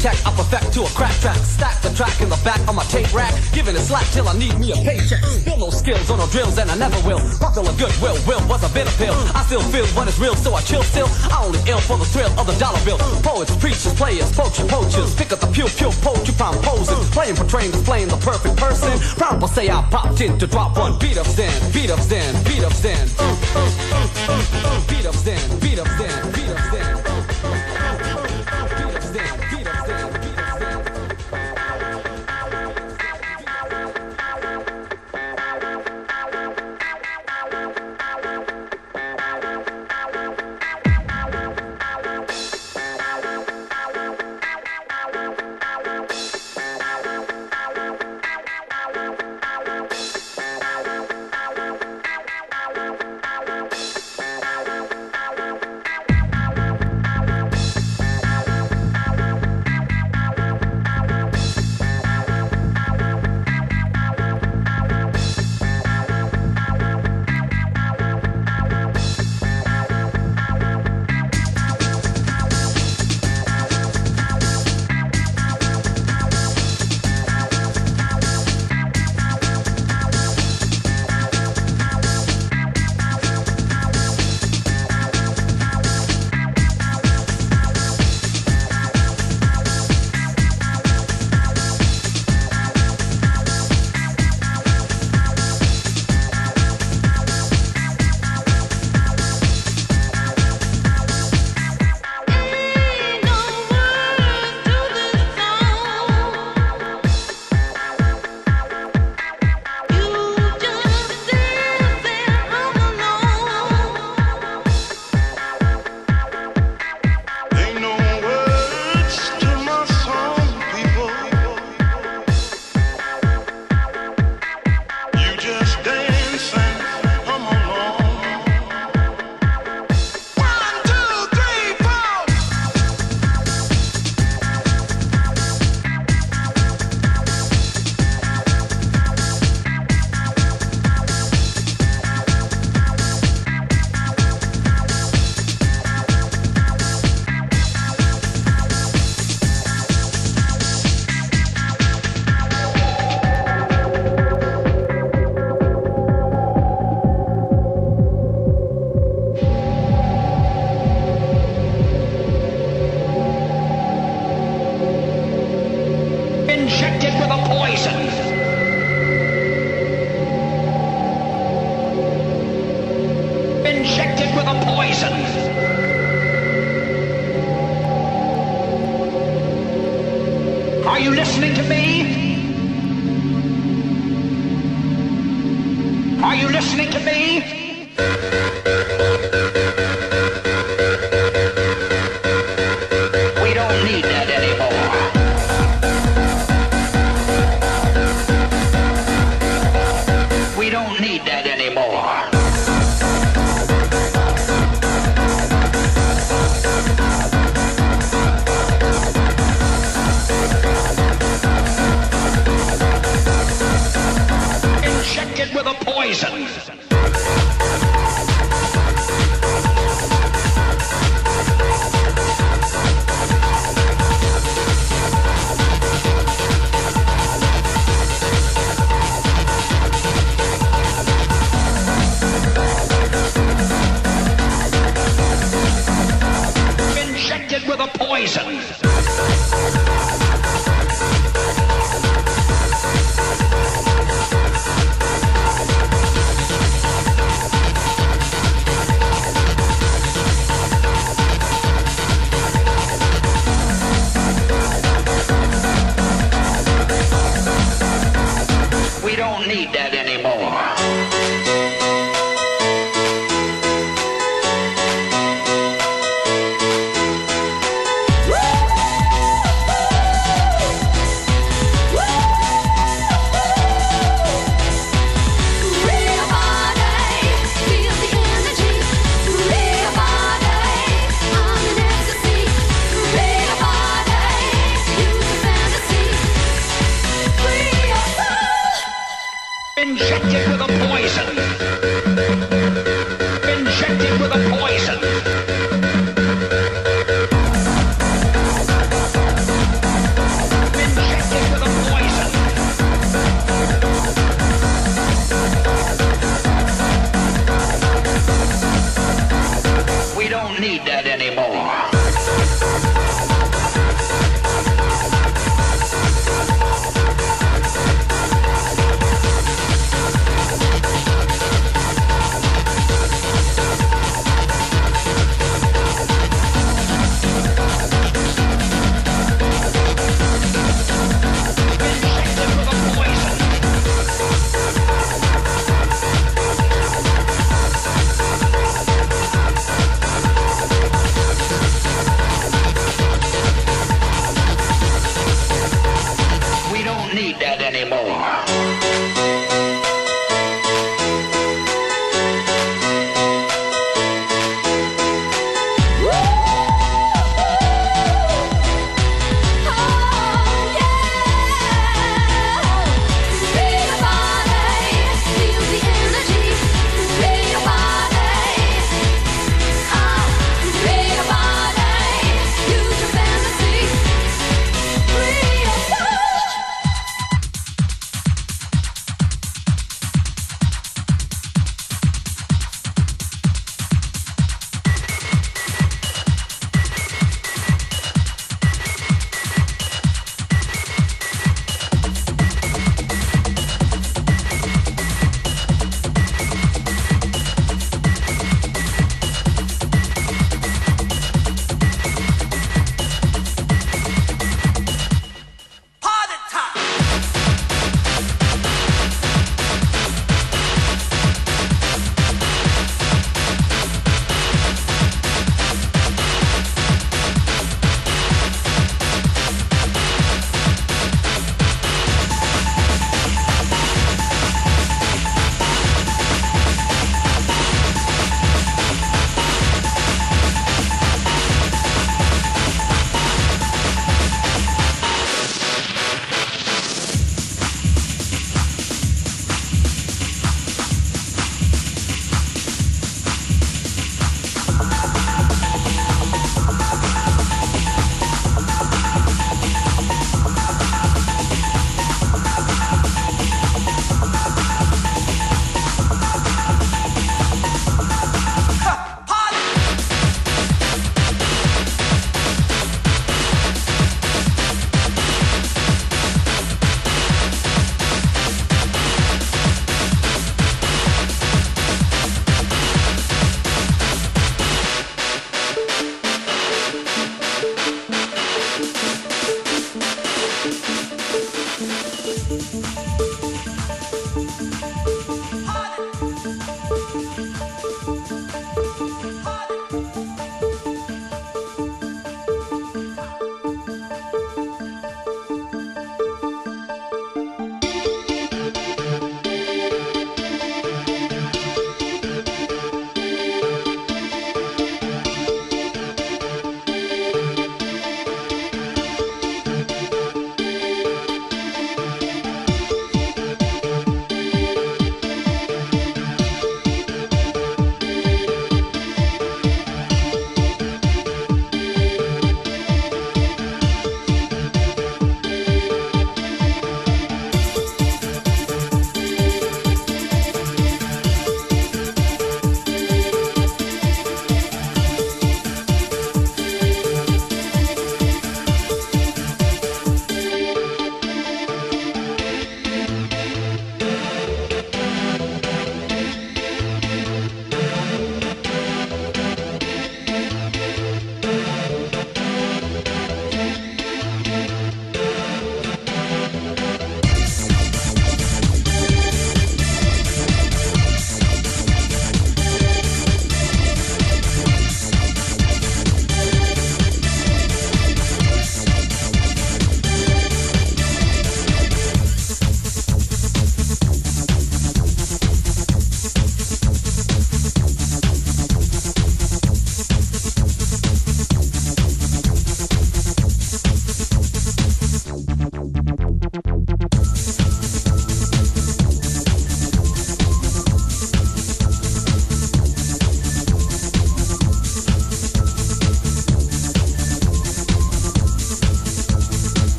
Tech, up effect to a crack track. Stack the track in the back on my tape rack. Giving it slack till I need me a paycheck. Still no skills or no drills, and I never will. Popular goodwill, will was a bitter pill. I still feel when it's real, so I chill still. I only ill for the thrill of the dollar bill. Poets, preachers, players, poachers, poachers. Pick up the pew pew poetry, found poses. Playing, portraying, displaying the perfect person. Proud to say I popped in to drop one. Beat up Zen, beat up Zen, beat up Zen. Beat up Zen, beat up Zen, beat up Zen. Need that anymore. Poison.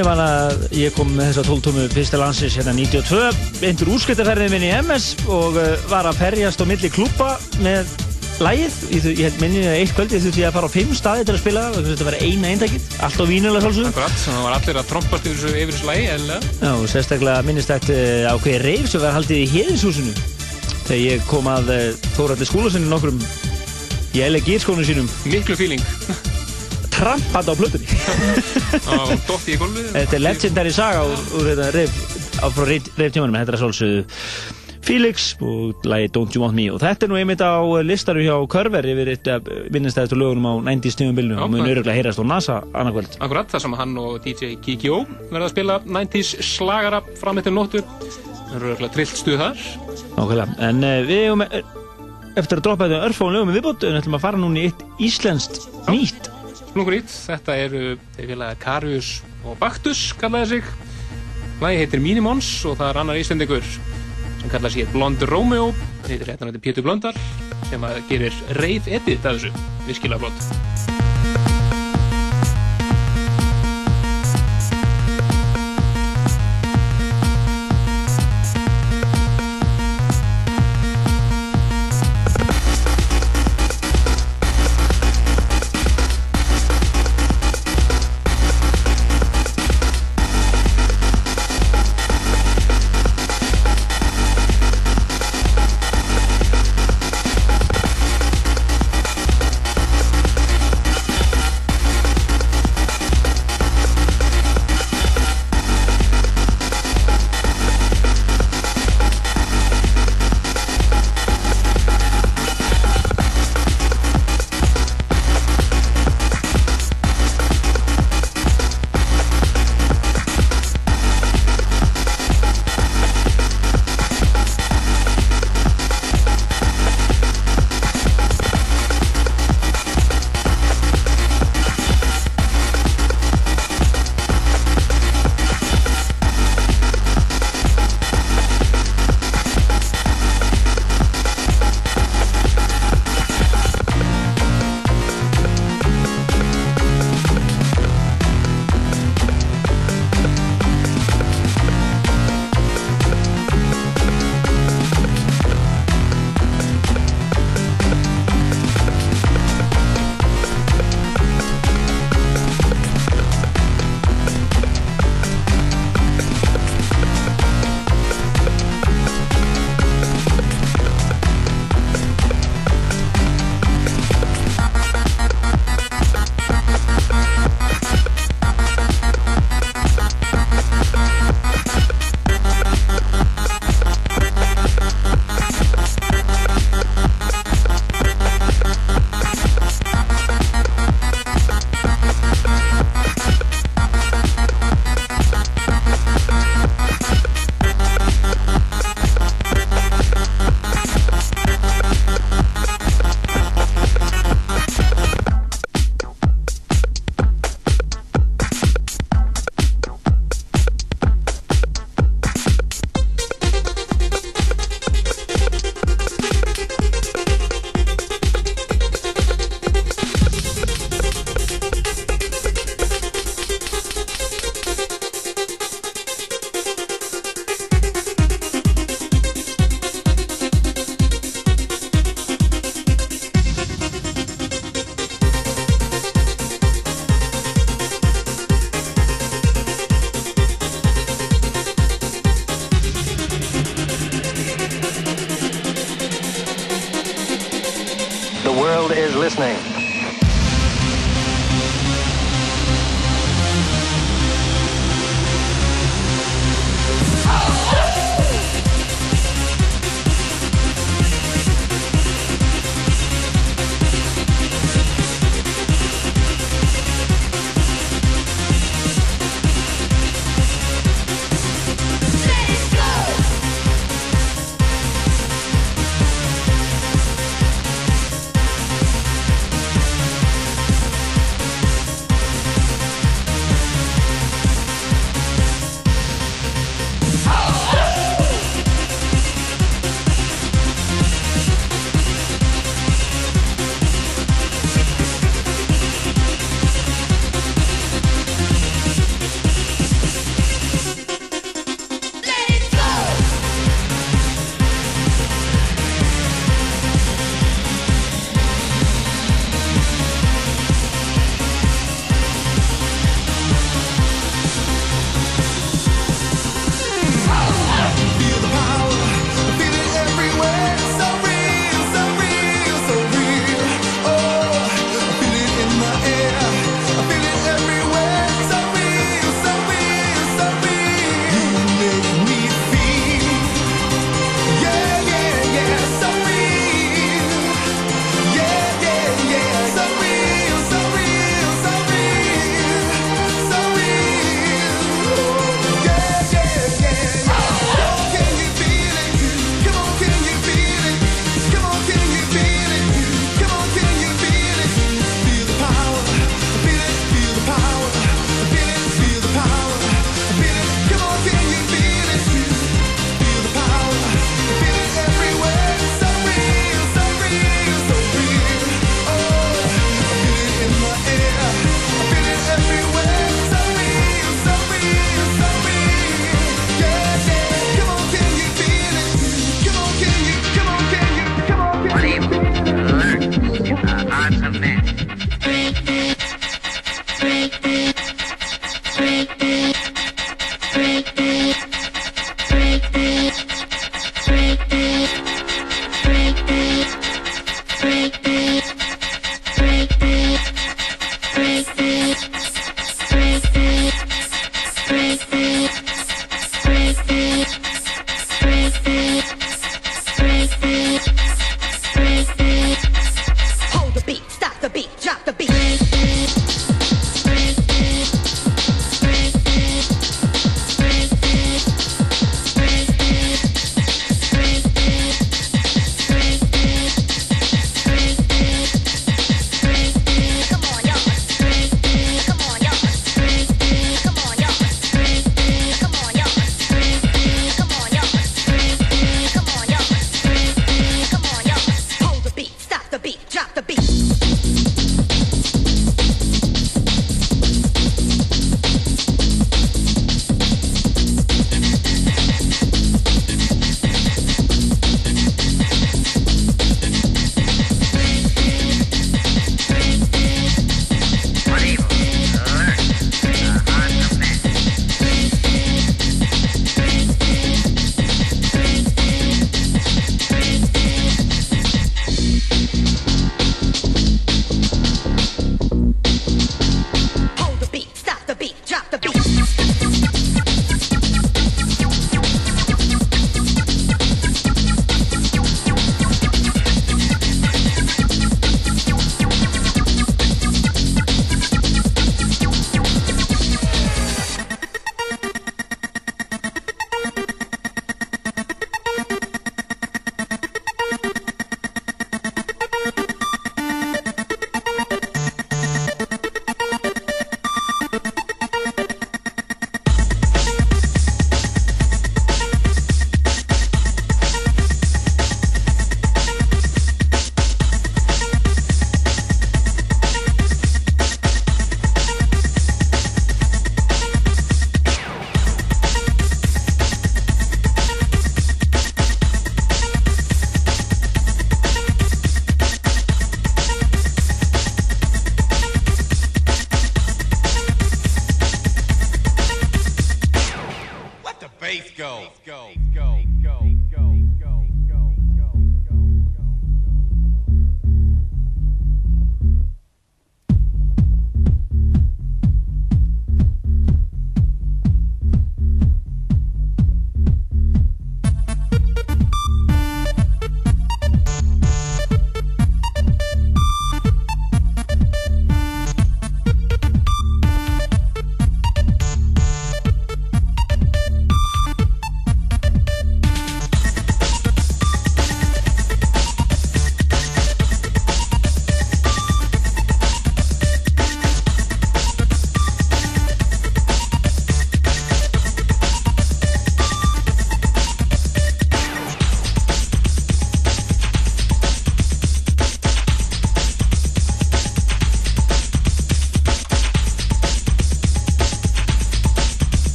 Ég man að ég kom með þessa 12 tómu fyrsta landsins hérna 92 eindur úrskiptaferðin minn í MS og uh, var að ferjast á milli klúpa með lægið. Ég, ég held minni að eitt þurfti ég að fara á fimm staði til að spila að þetta var eina eindakið, allt á vínulega svolsum. Akkurat, þannig að það var allir að trompast yfir þessu, þessu lagi, eða? Já, og sérstaklega minnistætt uh, ákveði reif sem var haldið í Héðinshúsinu þegar ég kom að uh, Þóraldi skólasinni nokkrum í LG skónu sínum. Miklu feeling. Trampand á plötunni. Og hún dótti í gólfið. Þetta er legendary saga úr, úr þetta reif, á frá reif tímanum, þetta er svolsögðu Felix og lagi Don't You Want Me og þetta er nú einmitt á listaru hjá Körver yfir eitt vinnistæðistu lögunum á 90s tímum bilnum og mun það- öruglega heyrast á NASA annarkvöld. Akkurat, þar sem hann og DJ Kikyo verða að spila 90s slagara fram eftir nóttu. Það eru örgulega trillt stuð þar. Nákvæmlega, en uh, við hefum eftir að droppa þetta örfáum lögum í viðbót en ætlum að fara núna í eitt íslenskt nýtt. Splungur ít, þetta eru þeir félaga Karius og Baktus kallaði sig. Lagi heitir Minimons og það er annar íslendingur sem kallaði sig Blond Romeo. Það heitir hérna þetta Pétur Blöndal sem gerir reif edit af þessu. Virkilega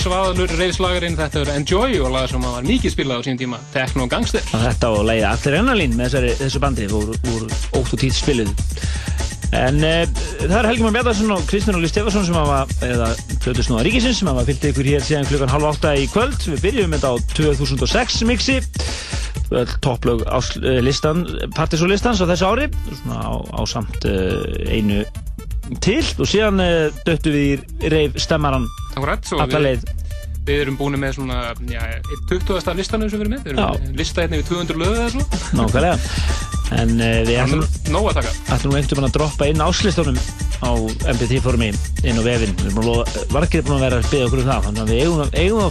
svaðalur reyðslagarinn, þetta er Enjoy og lag sem var mikið spilað á sín tíma, Techno Gangster. Og þetta og leiði allir ennalín með þessari, þessu bandi voru, voru ótt og tíð spiluð. En uh, það er Helgi Már Bjartarsson og Kristján Óli Stefansson sem hafa, eða Plötusnúða Ríkisins sem hafa fyllt ykkur hér síðan klukkan halv átta í kvöld. Við byrjum þetta á 2006 mixi, öll topplög á uh, listan, partisólistans á þessu ári, svona á, á samt uh, einu til og síðan döttu við í reif stemmaran alla leið. Við erum búin með svona, já, 20. af listanum sem við erum með, við erum með lista hérna við 200 lögu eða svo. Nákvæmlega. En uh, við ætlum, ætlum einhvern veginn að droppa inn áslistunum á MPT formi inn á vefinn. Við erum Vargir búin að vera að byggja okkur um það, þannig að við eigum, eigum að